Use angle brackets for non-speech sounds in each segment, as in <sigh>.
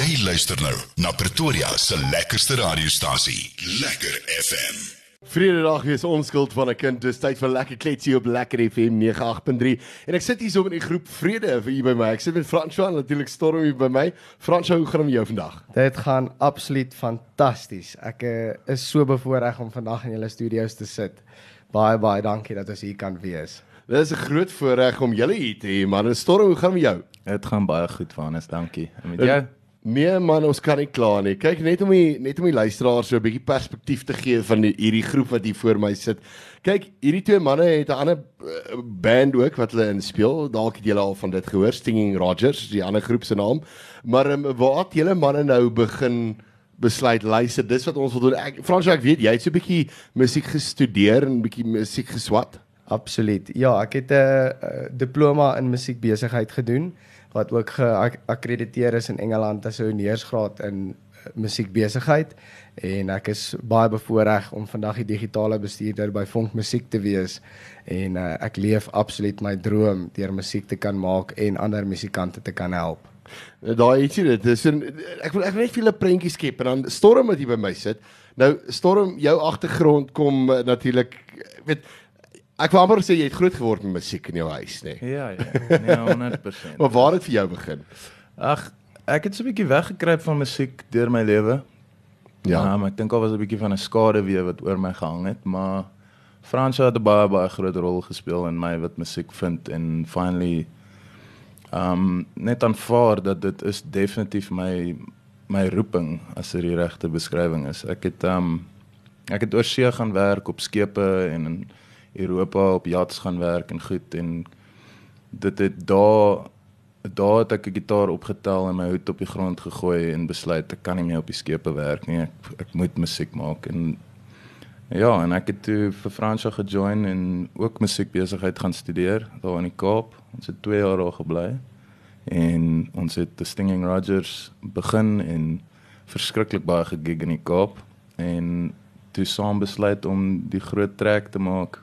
Jy luister nou na Pretoria se lekkerste radiostasie, Lekker FM. Vrydag is onskuld van 'n kind. Dis tyd vir lekker kletsie op Lekker FM 98.3. En ek sit hier so in die groep Vrede vir u by my. Ek sit met François natuurlik Storm hier by my. François, hoe gaan dit met jou vandag? Dit gaan absoluut fantasties. Ek uh, is so bevoorreg om vandag in julle studio's te sit. Baie baie dankie dat ons hier kan wees. Dit is 'n groot voorreg om julle hier te hê, man. Storm, hoe gaan dit met jou? Dit gaan baie goed, Vanus, dankie. En met jou? Nee man, ons kan nie kla nie. Kyk net om die net om die luisteraars so 'n bietjie perspektief te gee van die, hierdie groep wat hier voor my sit. Kyk, hierdie twee manne het 'n ander uh, band ook wat hulle in speel. Dalk het julle al van dit gehoor, Stinging Rogers, die ander groep se naam. Maar um, waar het julle manne nou begin besluit luister, dis wat ons wil doen. Ek Frans, ek weet jy het so 'n bietjie musiek gestudeer en 'n bietjie musiek geswat. Absoluut. Ja, ek het 'n uh, diploma in musiekbesigheid gedoen wat ook geakkrediteer is in Engeland as 'n honeursgraad in uh, musiekbesigheid en ek is baie bevoorreg om vandag die digitale bestuurder by Vonk Musiek te wees en uh, ek leef absoluut my droom deur musiek te kan maak en ander musikante te kan help. Daai ietsie dit is een, ek wil ek wil net vir 'n prentjie skep en dan Storm wat hier by my sit. Nou Storm, jou agtergrond kom uh, natuurlik weet Ek wou amper sê jy het groot geword met musiek in jou huis, nê? Nee. Ja, ja. Nee, 100%. <laughs> maar waar het vir jou begin? Ag, ek het so 'n bietjie weggekruip van musiek deur my lewe. Ja, um, ek dink al was 'n bietjie van 'n skade weer wat oor my gehang het, maar Fransjo het 'n baie baie groot rol gespeel in my wat musiek vind en finally um net aanvaar dat dit is definitief my my roeping as dit die regte beskrywing is. Ek het um ek het oor see gaan werk op skepe en in Europa op yachts gaan werk en goed en dit het daar daar het ek 'n gitaar opgetel en my hoed op die grond gegooi en besluit ek kan nie meer op die skepe werk nie. Ek ek moet musiek maak en ja, en ek het toe vir Fransjo gejoin en ook musiekbesigheid gaan studeer daar in die Kaap. Ons het 2 jaar daar gebly en ons het The Stinging Rogers begin en verskriklik baie gegig in die Kaap en toe saam besluit om die groot trek te maak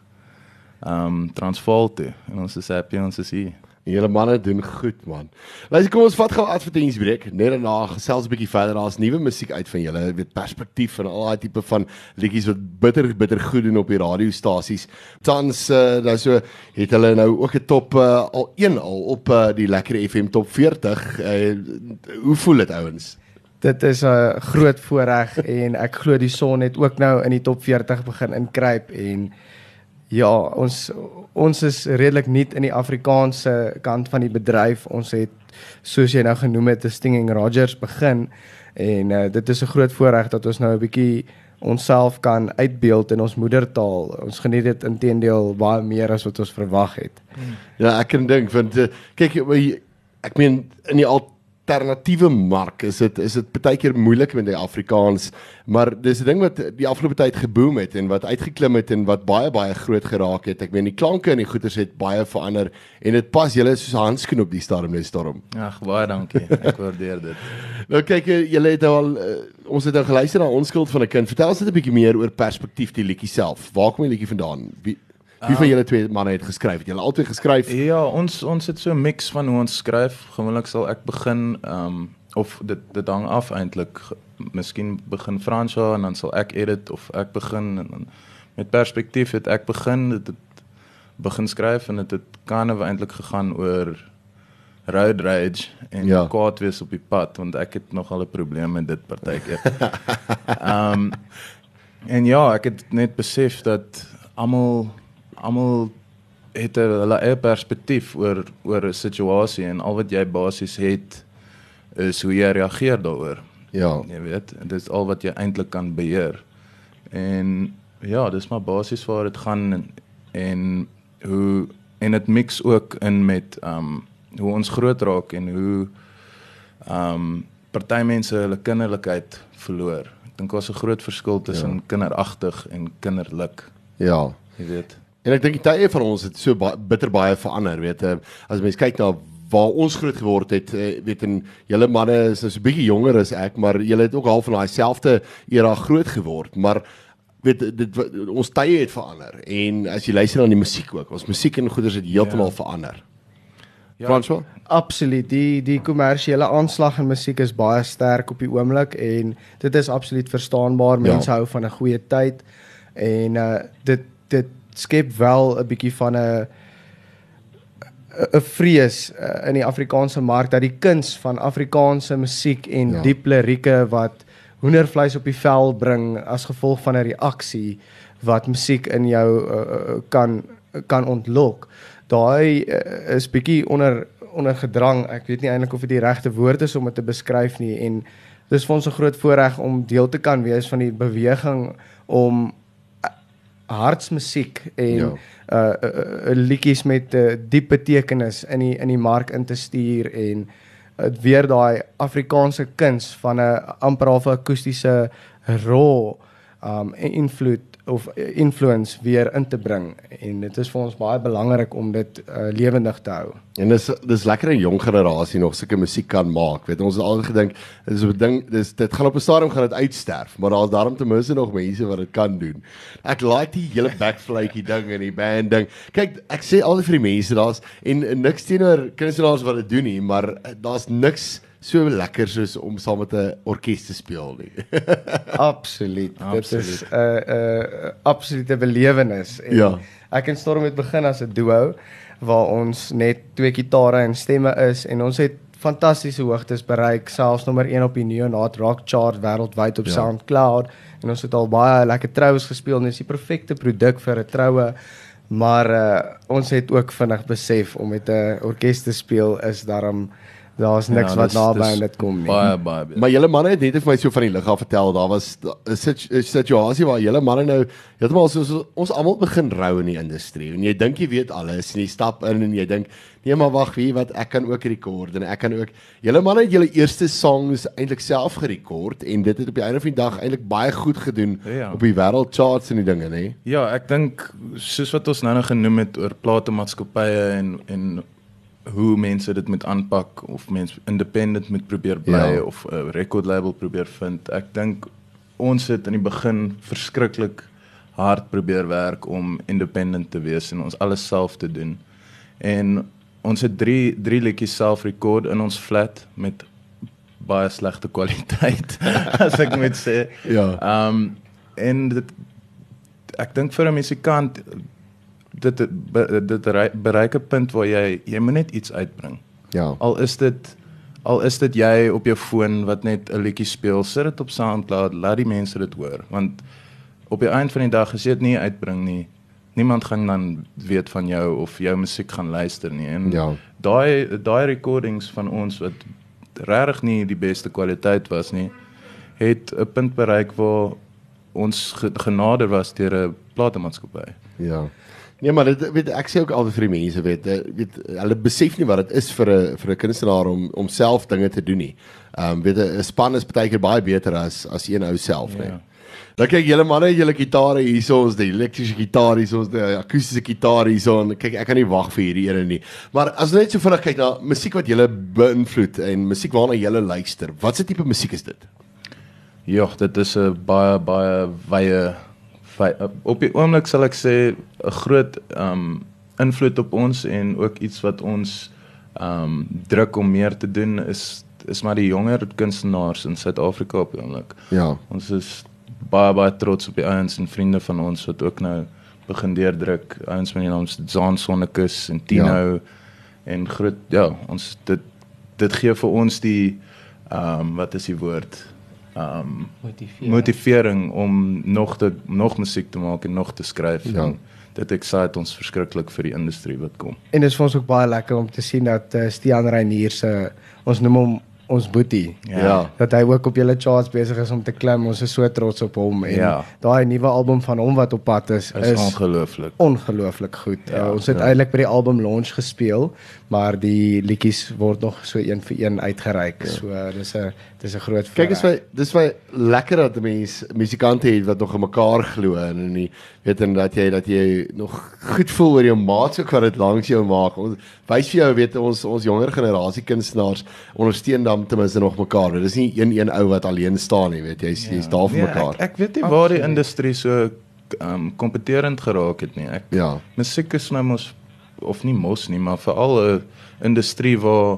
um Transvaal toe en ons is happy ons is hier. Julle manne doen goed man. Luister kom ons vat gou advertensiebreek. Net daarna gesels 'n bietjie verder. Daar's nuwe musiek uit van julle. Weet perspektief en al daai tipe van liedjies wat bitter bitter goed doen op die radiostasies. Tans uh, nou so het hulle nou ook 'n top uh, al een al op uh, die Lekker FM top 40. Uh, hoe voel dit ouens? Dit is 'n groot voorreg en ek glo die son het ook nou in die top 40 begin inkruip en Ja, ons ons is redelik nuut in die Afrikaanse kant van die bedryf. Ons het soos jy nou genoem het, Stinging Rogers begin en uh, dit is 'n groot voorreg dat ons nou 'n bietjie onsself kan uitbeeld in ons moedertaal. Ons geniet dit intedeel baie meer as wat ons verwag het. Ja, ek kan dink want uh, kyk ek meen in die al alternatiewe mark is dit is dit baie keer moeilik met die Afrikaans maar dis 'n ding wat die afgelope tyd geboom het en wat uitgeklim het en wat baie baie groot geraak het. Ek meen die klanke en die goeters het baie verander en dit pas julle soos 'n handskoen op die storm net storm ag baie dankie. Ek waardeer dit. <laughs> Nou kyk eh, julle het al uh, ons het nou geluister na onskuld van 'n kind. Vertel ons net 'n bietjie meer oor perspektief die liedjie self. Waar kom die liedjie vandaan? Wie Wie van julle twee manne het geskryf? Het julle albei geskryf? Ja, ons ons het so 'n mix van hoe ons skryf. Gewoonlik sal ek begin ehm um, of dit dit hang af eintlik. Miskien begin Fransja en dan sal ek edit of ek begin en dan met perspektief het ek begin dit het begin skryf en dit het, het kan of eintlik gegaan oor road rage en ja. kwaad wees op die pad want ek het nogal 'n probleem met dit partykeer. <laughs> Ehm um, en ja, ek het net besef dat almal almal het hulle eie perspektief oor oor 'n situasie en al wat jy basies het is hoe jy reageer daaroor. Ja, jy weet, dit is al wat jy eintlik kan beheer. En ja, dis maar basies waar dit gaan en, en hoe en dit mix ook in met um hoe ons groot raak en hoe um party mense hulle kinderlikheid verloor. Ek dink daar's 'n groot verskil tussen ja. kinderagtig en kinderlik. Ja, jy weet. En ek dink die tye van ons het so ba bitter baie verander, weet jy. As mens kyk na waar ons groot geword het, eh, weet en julle manne is nou so 'n bietjie jonger as ek, maar julle het ook half van daai selfde era groot geword, maar weet dit ons tye het verander en as jy luister na die musiek ook, ons musiek en goeders het heeltemal ja. verander. Ja. François? Absoluut. Die die kommersiële aanslag in musiek is baie sterk op die oomblik en dit is absoluut verstaanbaar. Mense Ja. hou van 'n goeie tyd en uh dit dit skep wel 'n bietjie van 'n 'n vrees uh, in die Afrikaanse mark dat die kuns van Afrikaanse musiek en Ja. diep lirieke wat hoendervleis op die vel bring as gevolg van 'n reaksie wat musiek in jou uh, kan kan ontlok. Daai uh, is bietjie onder onder gedrang. Ek weet nie eintlik of dit die regte woord is om dit te beskryf nie en dis vir ons 'n groot voorreg om deel te kan wees van die beweging om hartsmusiek en Ja. uh, uh, uh liedjies met 'n uh, diep betekenis in die in die mark in te stuur en uh, weer daai Afrikaanse kuns van 'n amper half akoestiese raw um invloed of uh, influence weer in te bring en dit is vir ons baie belangrik om dit uh, lewendig te hou. En dis dis lekker 'n jong generasie nog sulke musiek kan maak. Weet ons het al gedink dis 'n ding dis dit gaan op 'n stadium gaan dit uitsterf, maar daar's daarom ten minste nog mense wat dit kan doen. Ek like die hele backflytjie ding en die band ding. Kyk, ek sê altyd vir die mense daar's en, en niks teenoor kunstenaars wat dit doen nie, maar eh, daar's niks so lekker soos om saam met 'n orkes te speel nie. <laughs> Absoluut. Dit is. 'n uh, 'n uh, absolute belewenis. En Ja. Ek en Storm het begin as 'n duo waar ons net twee gitare en stemme is en ons het fantastiese hoogtes bereik, selfs nommer 1 op die Neonat Rock Chart wêreldwyd op ja. SoundCloud en ons het al baie lekker troues gespeel en dis die perfekte produk vir 'n troue. Maar uh, ons het ook vinnig besef om met 'n orkes te speel is daarom daar's niks Ja, wat naby aan dit kom nie. Baie baie beter. Maar julle manne het net vir my so van die lig af vertel, daar was 'n situ- situasie waar julle manne nou heeltemal soos ons almal begin rou in die industrie. En jy dink jy weet alles en jy stap in en jy dink, nee maar wag, wie wat ek kan ook rekord en ek kan ook julle manne het julle eerste songs eintlik self gerekord en dit het op die einde van die dag eintlik baie goed gedoen Ja. op die wêreld charts en die dinge, nê? Ja, ek dink soos wat ons nou nog genoem het oor platemaatskappye en en hoe mense dit moet aanpak of mense independent moet probeer bly Ja. of 'n record label probeer vind. Ek dink ons het in die begin verskriklik hard probeer werk om independent te wees en ons alles self te doen. En ons het 3 3 liedjies self rekord in ons flat met baie slegte kwaliteit <laughs> as ek moet sê. Ja. Ehm um, en dit ek dink vir 'n musikant dit dit dit rei- bereik 'n punt waar jy jy moet net iets uitbring. Ja. Al is dit al is dit jy op jou foon wat net 'n liedjie speel, sit dit op SoundCloud, laat die mense dit hoor want op die einde van die dag as jy dit nie uitbring nie, niemand gaan dan weet van jou of jou musiek gaan luister nie. En Ja. daai daai recordings van ons wat regtig nie die beste kwaliteit was nie, het 'n punt bereik waar ons ge- genader was deur 'n platemaatskappy. Ja. Nee, maar dit weet ek sê ook altyd vir die mense weet eh, weet hulle besef nie wat dit is vir 'n vir 'n kunstenaar om om self dinge te doen nie. Ehm um, weet 'n span is baie keer baie beter as as een ou self, Ja. nee. Dan kyk julle manne, julle gitare hierso, ons die elektriese gitaar hierso, ons die akoestiese gitaar hierso en kyk ek kan nie wag vir hierdie ene nie. Maar as ons net so vinnig kyk na musiek wat julle beïnvloed en musiek waarna julle luister, watse tipe musiek is dit? Ja, dit is 'n baie baie wye wy- op die oomblik sal ek sê 'n groot um invloed op ons en ook iets wat ons um druk om meer te doen is is maar die jonger kunstenaars in Suid-Afrika op die oomblik. Ja. Ons is baie baie trots op die ouens en vriende van ons wat ook nou begin deurdruk. Ouens met die naam Zaan Sonnekus en Tino ja. en groot ja, ons dit dit gee vir ons die ehm um, wat is die woord? Ehm um, Motiveer. motivering om nog te nog musiek te maak en nog te skryf. Ja. En dit excite ons verskriklik vir die industrie wat kom. En dit is vir ons ook baie lekker om te sien dat uh, Stian Reinier se ons noem hom ons boetie. Ja. ja. Dat hy ook op julle charts besig is om te klim. Ons is so trots op hom en Ja. daai nuwe album van hom wat op pad is Is, is ongelooflik. ongelooflik goed. Ja, uh, ons het ja. eintlik by die album launch gespeel, maar die liedjies word nog so een vir een uitgereik. Ja. So uh, dis 'n dis 'n groot Kyk, is my dis my lekker dat 'n mens musikante het wat nog in mekaar glo en in die weet en dat jy dat jy nog goed voel oor jou maats ook wat dit langs jou maak. Ons wys vir jou weet ons ons jonger generasie kunstenaars ondersteun dan ten minste nog mekaar. Dit is nie een een ou wat alleen staan nie, weet jy, jy's jy's daar vir Nee, mekaar. Ek, ek weet nie waar die industrie so ehm um, kompeterend geraak het nie. Ek Ja. musiek is nou mos of nie mos nie, maar veral 'n industrie waar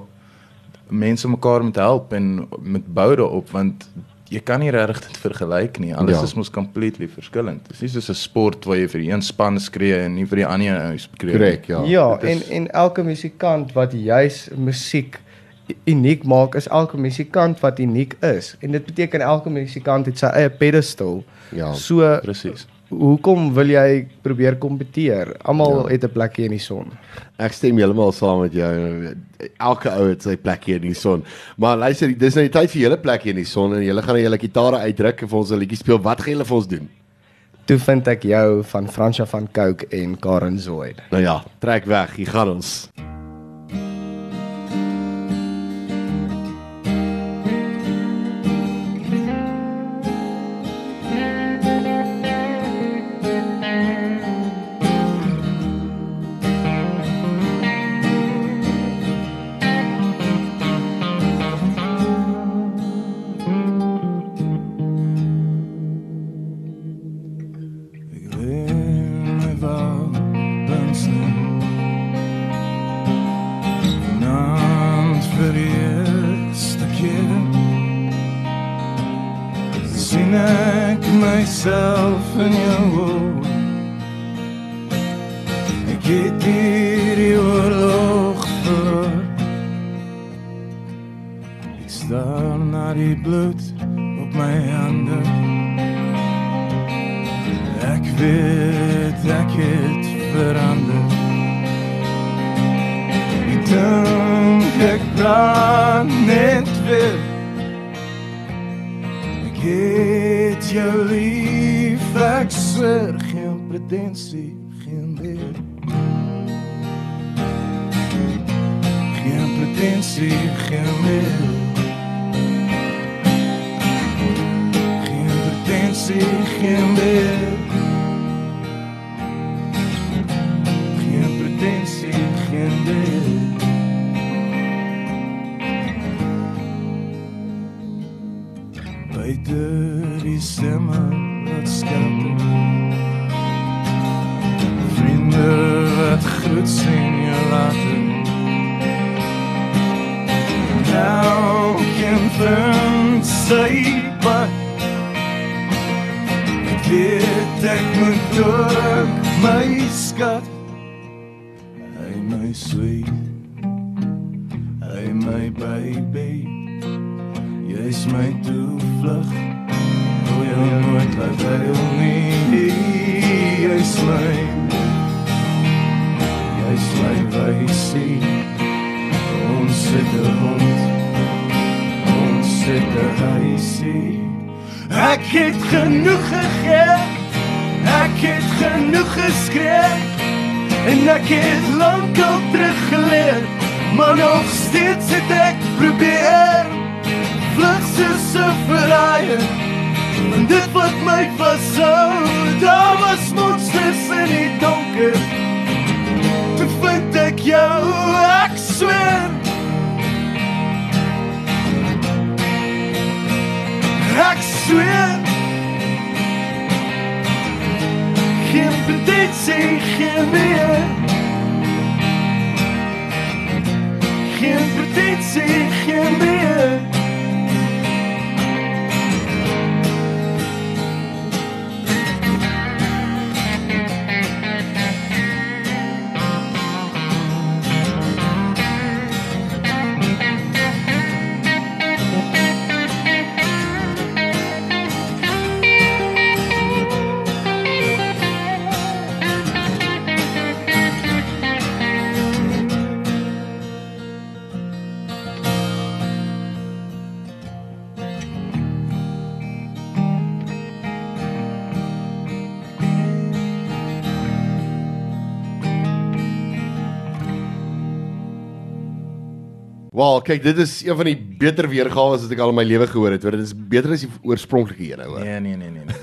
mense mekaar moet help en met bou daarop want jy kan nie regtig dit vergelyk nie. Alles Ja. ja. is mos completely verskillend. Dit is nie soos 'n sport waar jy vir die een span skree en nie vir die ander skree. nie. Korrek, ja. Ja, dit en is- en elke musikant wat juis musiek uniek maak is elke musikant wat uniek is. En dit beteken elke musikant het sy eie pedestal. Ja. So Presies. hoekom wil jy probeer kompeteer? Almal Ja. het 'n plekjie in die son. Ek stem heeltemal saam met jou. Elke ou het sy plekjie in die son. Maar luister, dis nou die tyd vir julle plekjie in die son en julle gaan nou julle gitare uitdruk en vir ons 'n liedjie speel. Wat gaan julle vir ons doen? Toe vind ek jou van Fransja van Cooke en Karen Zoid. Nou ja, trek weg. Hier gaan ons. Ek Ek staar na die bloed op my hande Ek weet ek het verander Ek dink ek plan net weer. Ek het jou lief Ek swer geen pretensie, geen weer Geen pretensie, geen weer pretensie, geen weer wysie Ons sit 'n hond Ons sit 'n huisie Ek het genoeg gegee Ek het genoeg geskree En ek het lankal teruggeleer Maar nog steeds het ek probeer. Vlug soos 'n verraaier En dit wat my vashou Daar was monsters in die donker ek jou, ek sweer. Ek sweer. Geen pretensie, geen meer. Geen pretensie, geen meer Wel, kyk, dit is een van die beter weergawe wat ek al in my lewe gehoor het. hoor. Dit is beter as die oorspronklike een, hoor. Nee, nee, nee, nee. nee.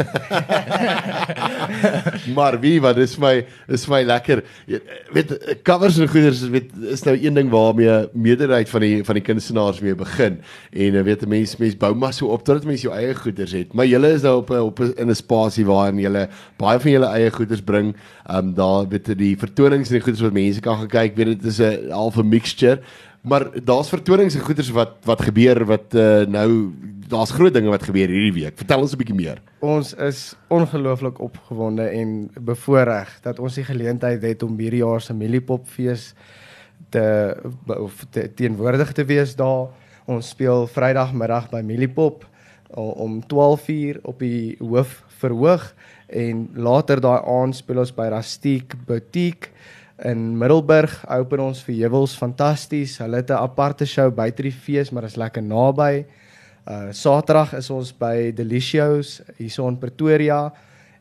<laughs> Maar wie wat dis my is my lekker. Jy weet covers en goeders is weet is nou een ding waarmee meerderheid van die van die kunstenaars mee begin. En jy weet mense mense bou maar so op totdat mense jou eie goeders het. Maar julle is nou op 'n op in 'n spasie waarin julle baie van julle eie goeders bring. Ehm um, daar weet jy die vertonings en die goeders wat mense kan gaan kyk. Weet dit is 'n half 'n mixture. Maar daar's vertonings en goeders wat wat gebeur wat uh, nou daar's groot dinge wat gebeur hierdie week. Vertel ons 'n bietjie meer. Ons is ongelooflik opgewonde en bevoorreg dat ons die geleentheid het om hierdie jaar se Mieliepopfees te of te, teenwoordig te wees daar. Ons speel Vrydagmiddag by Mieliepop om 12:00 op die hoof verhoog en later daai aand speel ons by Rastiek Boutique in Middelburg. Open ons vir Heuwels fantasties. Hulle het 'n aparte show buite die fees, maar is lekker naby. Uh Saterdag is ons by Delicious hierso in Pretoria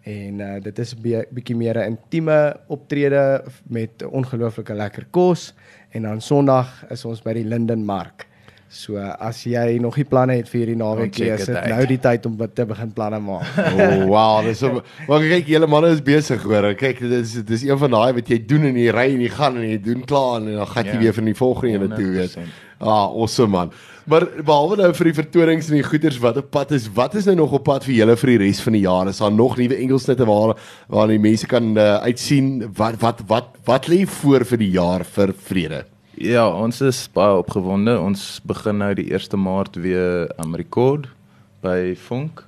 en uh dit is 'n bietjie meer 'n intieme optrede met ongelooflike lekker kos en dan Sondag is ons by die Lindenmark. So as jy nog nie planne het vir hierdie naweek nie, is dit nou die tyd om te begin planne maak. <laughs> Oh wow, dis so Maar kyk, julle manne is besig hoor. Kyk, dit is dit is een van daai wat jy doen en jy ry en jy gaan en jy doen klaar en dan gaan jy ja, weer van die volgende ene toe weet. Ah, awesome man. Maar behalwe nou vir die vertonings en die goeders wat op pad is, wat is nou nog op pad vir julle vir die res van die jaar? Is daar nog nuwe Engelsnitte waar waar die mense kan uh, uitsien wat wat wat wat lê voor vir die jaar vir vrede? Ja, ons is baie opgewonde. Ons begin nou die 1 Maart weer am um, rekord by Funk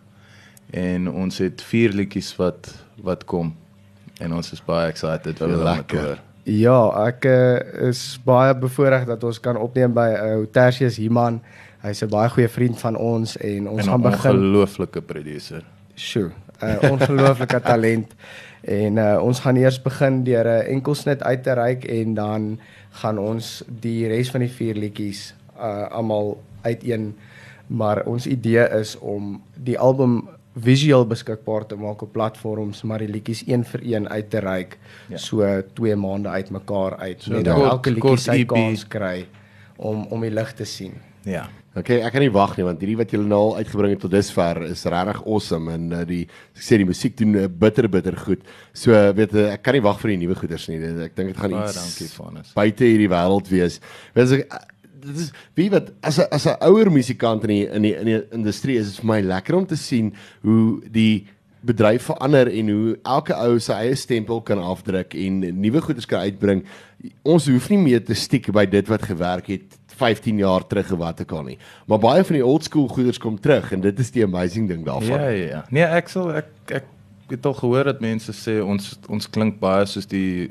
en ons het vier liedjies wat wat kom en ons is baie excited vir lekker. Ja, ek uh, is baie bevoorreg dat ons kan opneem by uh, Tertius Himan. Hy's 'n baie goeie vriend van ons en ons en gaan begin 'n ongelooflike producer. Sjoe, 'n uh, ongelooflike talent. En uh, ons gaan eers begin deur 'n enkelsnit uit te reik en dan gaan ons die res van die vier liedjies uh almal uiteen maar ons idee is om die album visueel beskikbaar te maak op platforms maar die liedjies een vir een uit te reik ja. so 2 maande uitmekaar uit so, net elke liedjie sy e kans kry om om die lig te sien. Ja. Okay, ek kan nie wag nie want hierdie wat julle nou al uitgebring het tot dusver is regtig awesome en uh, die ek sê die musiek doen uh, bitter bitter goed. So uh, weet uh, ek kan nie wag vir die nuwe goeders nie. Ek dink dit gaan Baie iets dankie Vanus. Buite hierdie wêreld wees. Weet ek dit is wie wat as 'n as 'n ouer musikant in die in die in die industrie is dit vir my lekker om te sien hoe die bedryf verander en hoe elke ou sy eie stempel kan afdruk en nuwe goeders kan uitbring. Ons hoef nie meer te stiek by dit wat gewerk het 15 jaar terug of wat ek al nie. Maar baie van die old school goeders kom terug en dit is die amazing ding daarvan. Ja ja ja. Nee, ek sal ek ek het al gehoor dat mense sê ons ons klink baie soos die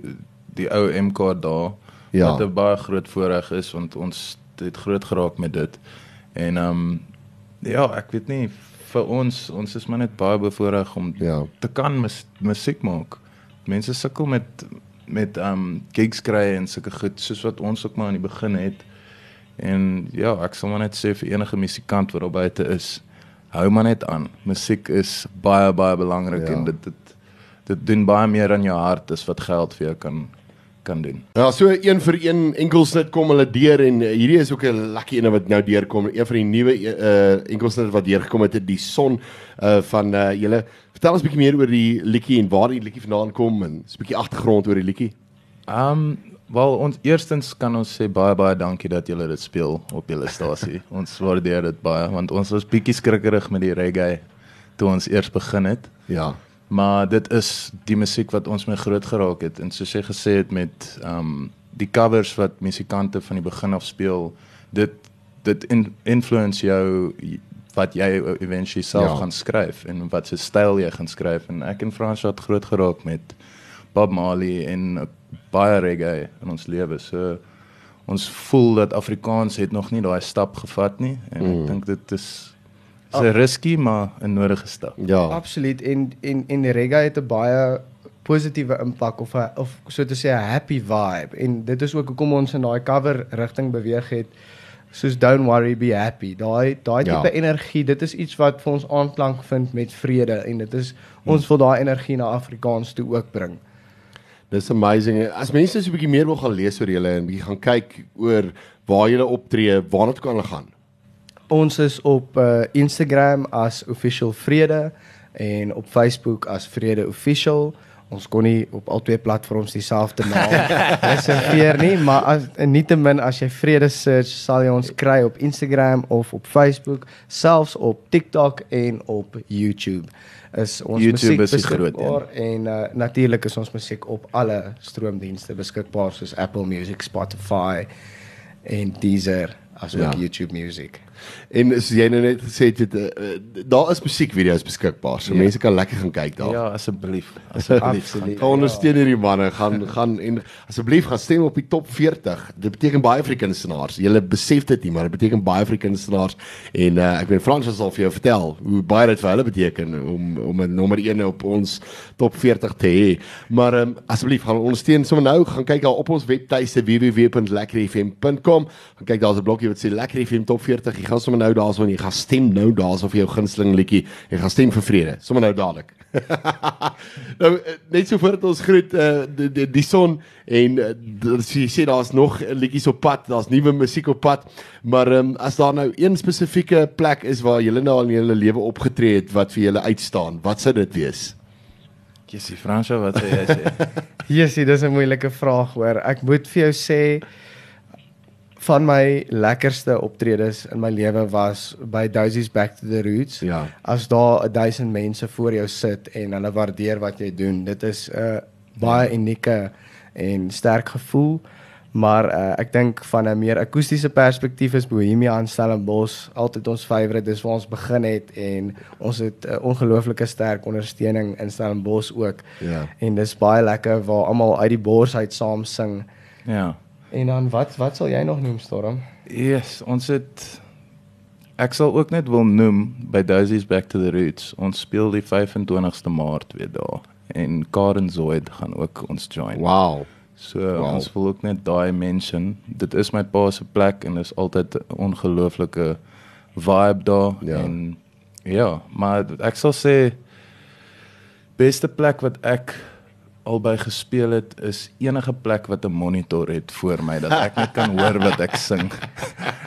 die ou MK daar. Ja. Wat 'n baie groot voorreg is want ons het groot geraak met dit. En ehm um, ja, ek weet nie vir ons ons is maar net baie bevoorreg om ja. te kan mus, musiek maak. Mense sukkel met met ehm um, gigs kry en sulke goed soos wat ons ook maar aan die begin het. En ja, ek sal maar net sê vir enige musikant wat daar buite is, hou maar net aan. Musiek is baie baie belangrik ja. en dit dit dit doen baie meer aan jou hart as wat geld vir jou kan kan doen. Ja, so een vir een enkelsnit kom hulle deur en uh, hierdie is ook 'n lucky ene wat nou deurkom. Een van die nuwe uh enkelsnit wat deurgekom het, die son uh van uh julle. Vertel ons 'n bietjie meer oor die liedjie en waar die liedjie vandaan kom en 'n bietjie agtergrond oor die liedjie. Um Wel ons eerstens kan ons sê baie baie dankie dat julle dit speel op julle stasie. <laughs> ons waardeer dit baie want ons was bietjie skrikkerig met die reggae toe ons eers begin het. Ja. Maar dit is die musiek wat ons mee groot geraak het en soos jy gesê het met um die covers wat musikante van die begin af speel, dit dit in, influence jou wat jy eventually self ja. gaan skryf en wat se styl jy gaan skryf en ek en Frans het groot geraak met Bob Marley en baie reggae in ons lewe. So ons voel dat Afrikaans het nog nie daai stap gevat nie en mm. ek dink dit is is 'n risky maar 'n nodige stap. Ja. Absoluut en en en die reggae het 'n baie positiewe impak of a, of so te sê 'n happy vibe en dit is ook hoekom ons in daai cover rigting beweeg het soos don't worry be happy. Daai daai ja. tipe energie, dit is iets wat vir ons aanklank vind met vrede en dit is ons wil daai energie na Afrikaans toe ook bring. Dis amazing. As mense so 'n bietjie meer wil gaan lees oor julle en bietjie gaan kyk oor waar julle optree, waarna toe kan hulle gaan? Ons is op uh, Instagram as official vrede en op Facebook as vrede official. Ons kon nie op al twee platforms dieselfde naam <laughs> reserveer nie, maar as nietemin as jy vrede search sal jy ons kry op Instagram of op Facebook, selfs op TikTok en op YouTube. Is ons YouTube musiek is die groot beskikbaar en uh, natuurlik is ons musiek op alle stroomdienste beskikbaar soos Apple Music, Spotify en Deezer asook Ja. ja. YouTube Music. En as jy nou net gesê het uh, daar is musiekvideo's beskikbaar. So ja. Mense kan lekker gaan kyk daar. Ja, asseblief. <laughs> Asseblief. Gaan ondersteun hierdie manne, gaan gaan en asseblief gaan stem op die top 40. Dit beteken baie vir die kunstenaars. Julle besef dit nie, maar dit beteken baie vir die kunstenaars en uh, ek weet Frans sal vir jou vertel hoe baie dit vir hulle beteken om om 'n nommer 1 op ons top 40 te hê. Maar um, asseblief gaan ondersteun sommer nou, gaan kyk daar op ons webtuiste www.lekkerfm.com. Gaan kyk daar's 'n blokkie wat sê Lekker FM top 40. Jy gaan sommer nou daarso en jy gaan stem nou daarso vir jou gunsteling liedjie. Jy gaan stem vir vrede. Sommer nou dadelik. <laughs> nou eh, net so voordat ons groet uh, die, die die son en uh, jy sê daar's nog liedjies op pad, daar's nuwe musiek op pad, maar um, as daar nou een spesifieke plek is waar julle nou al in julle lewe opgetree het wat vir julle uitstaan, wat sou dit wees? Jessie Fransjo, wat sê jy sê? <laughs> Jessie, dis 'n moeilike vraag hoor. Ek moet vir jou sê van my lekkerste optredes in my lewe was by Daisy's Back to the Roots. Ja. As daar 1000 mense voor jou sit en hulle waardeer wat jy doen. Dit is 'n uh, baie unieke en sterk gevoel. Maar uh, ek dink van 'n meer akoestiese perspektief is Bohemia in Stellenbosch altyd ons favourite. Dis waar ons begin het en ons het 'n uh, ongelooflike sterk ondersteuning in Stellenbosch ook. Ja. En dis baie lekker waar almal uit die bors uit saam sing. Ja. En dan wat wat sal jy nog noem Storm? Yes, ons het ek sal ook net wil noem by Daisy's Back to the Roots. Ons speel die 25ste Maart weer daar en Karen Zoid gaan ook ons join. Wow. So Wow. ons wil ook net daai mention. Dit is my pa se plek en is altyd 'n ongelooflike vibe daar Ja. en ja, maar ek sal sê beste plek wat ek albei gespeel het is enige plek wat 'n monitor het voor my dat ek net kan hoor wat ek sing.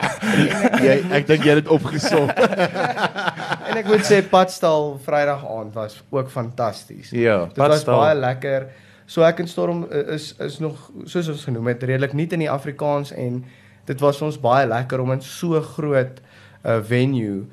<laughs> jy ek dink jy het dit opgesom. <laughs> En ek moet sê Padstal Vrydag aand was ook fantasties. Ja, Dit was baie lekker. So ek en Storm uh, is is nog soos ons genoem het redelik nie in die Afrikaans en dit was vir ons baie lekker om in so groot 'n uh, venue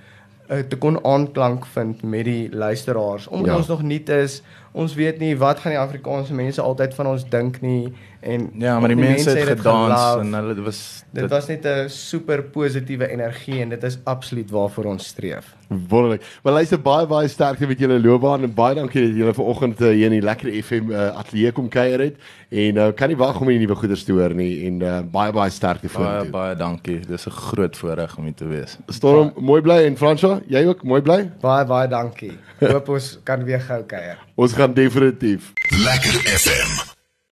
uh, te kon aanklank vind met die luisteraars. Omdat ja. ons nog nie is, ons weet nie wat gaan die Afrikaanse mense altyd van ons dink nie en Ja, maar die mense het dit gedans gelove. en hulle dit was Dit was net 'n super positiewe energie en dit is absoluut waarvoor ons streef. Wonderlik. Maar luister baie baie sterkte met julle loopbaan en baie dankie dat julle vanoggend uh, hier in die Lekker FM uh, ateljee kom kuier het en uh, kan nie wag om die nuwe goeders te hoor nie en uh, baie baie sterkte baie vorentoe. baie dankie. Dis 'n groot voorreg om hier te wees. Storm, mooi bly en Fransja, jy ook mooi bly? Baie baie dankie. Hoop ons kan weer gou kuier. Ons gaan definitief. Lekker FM.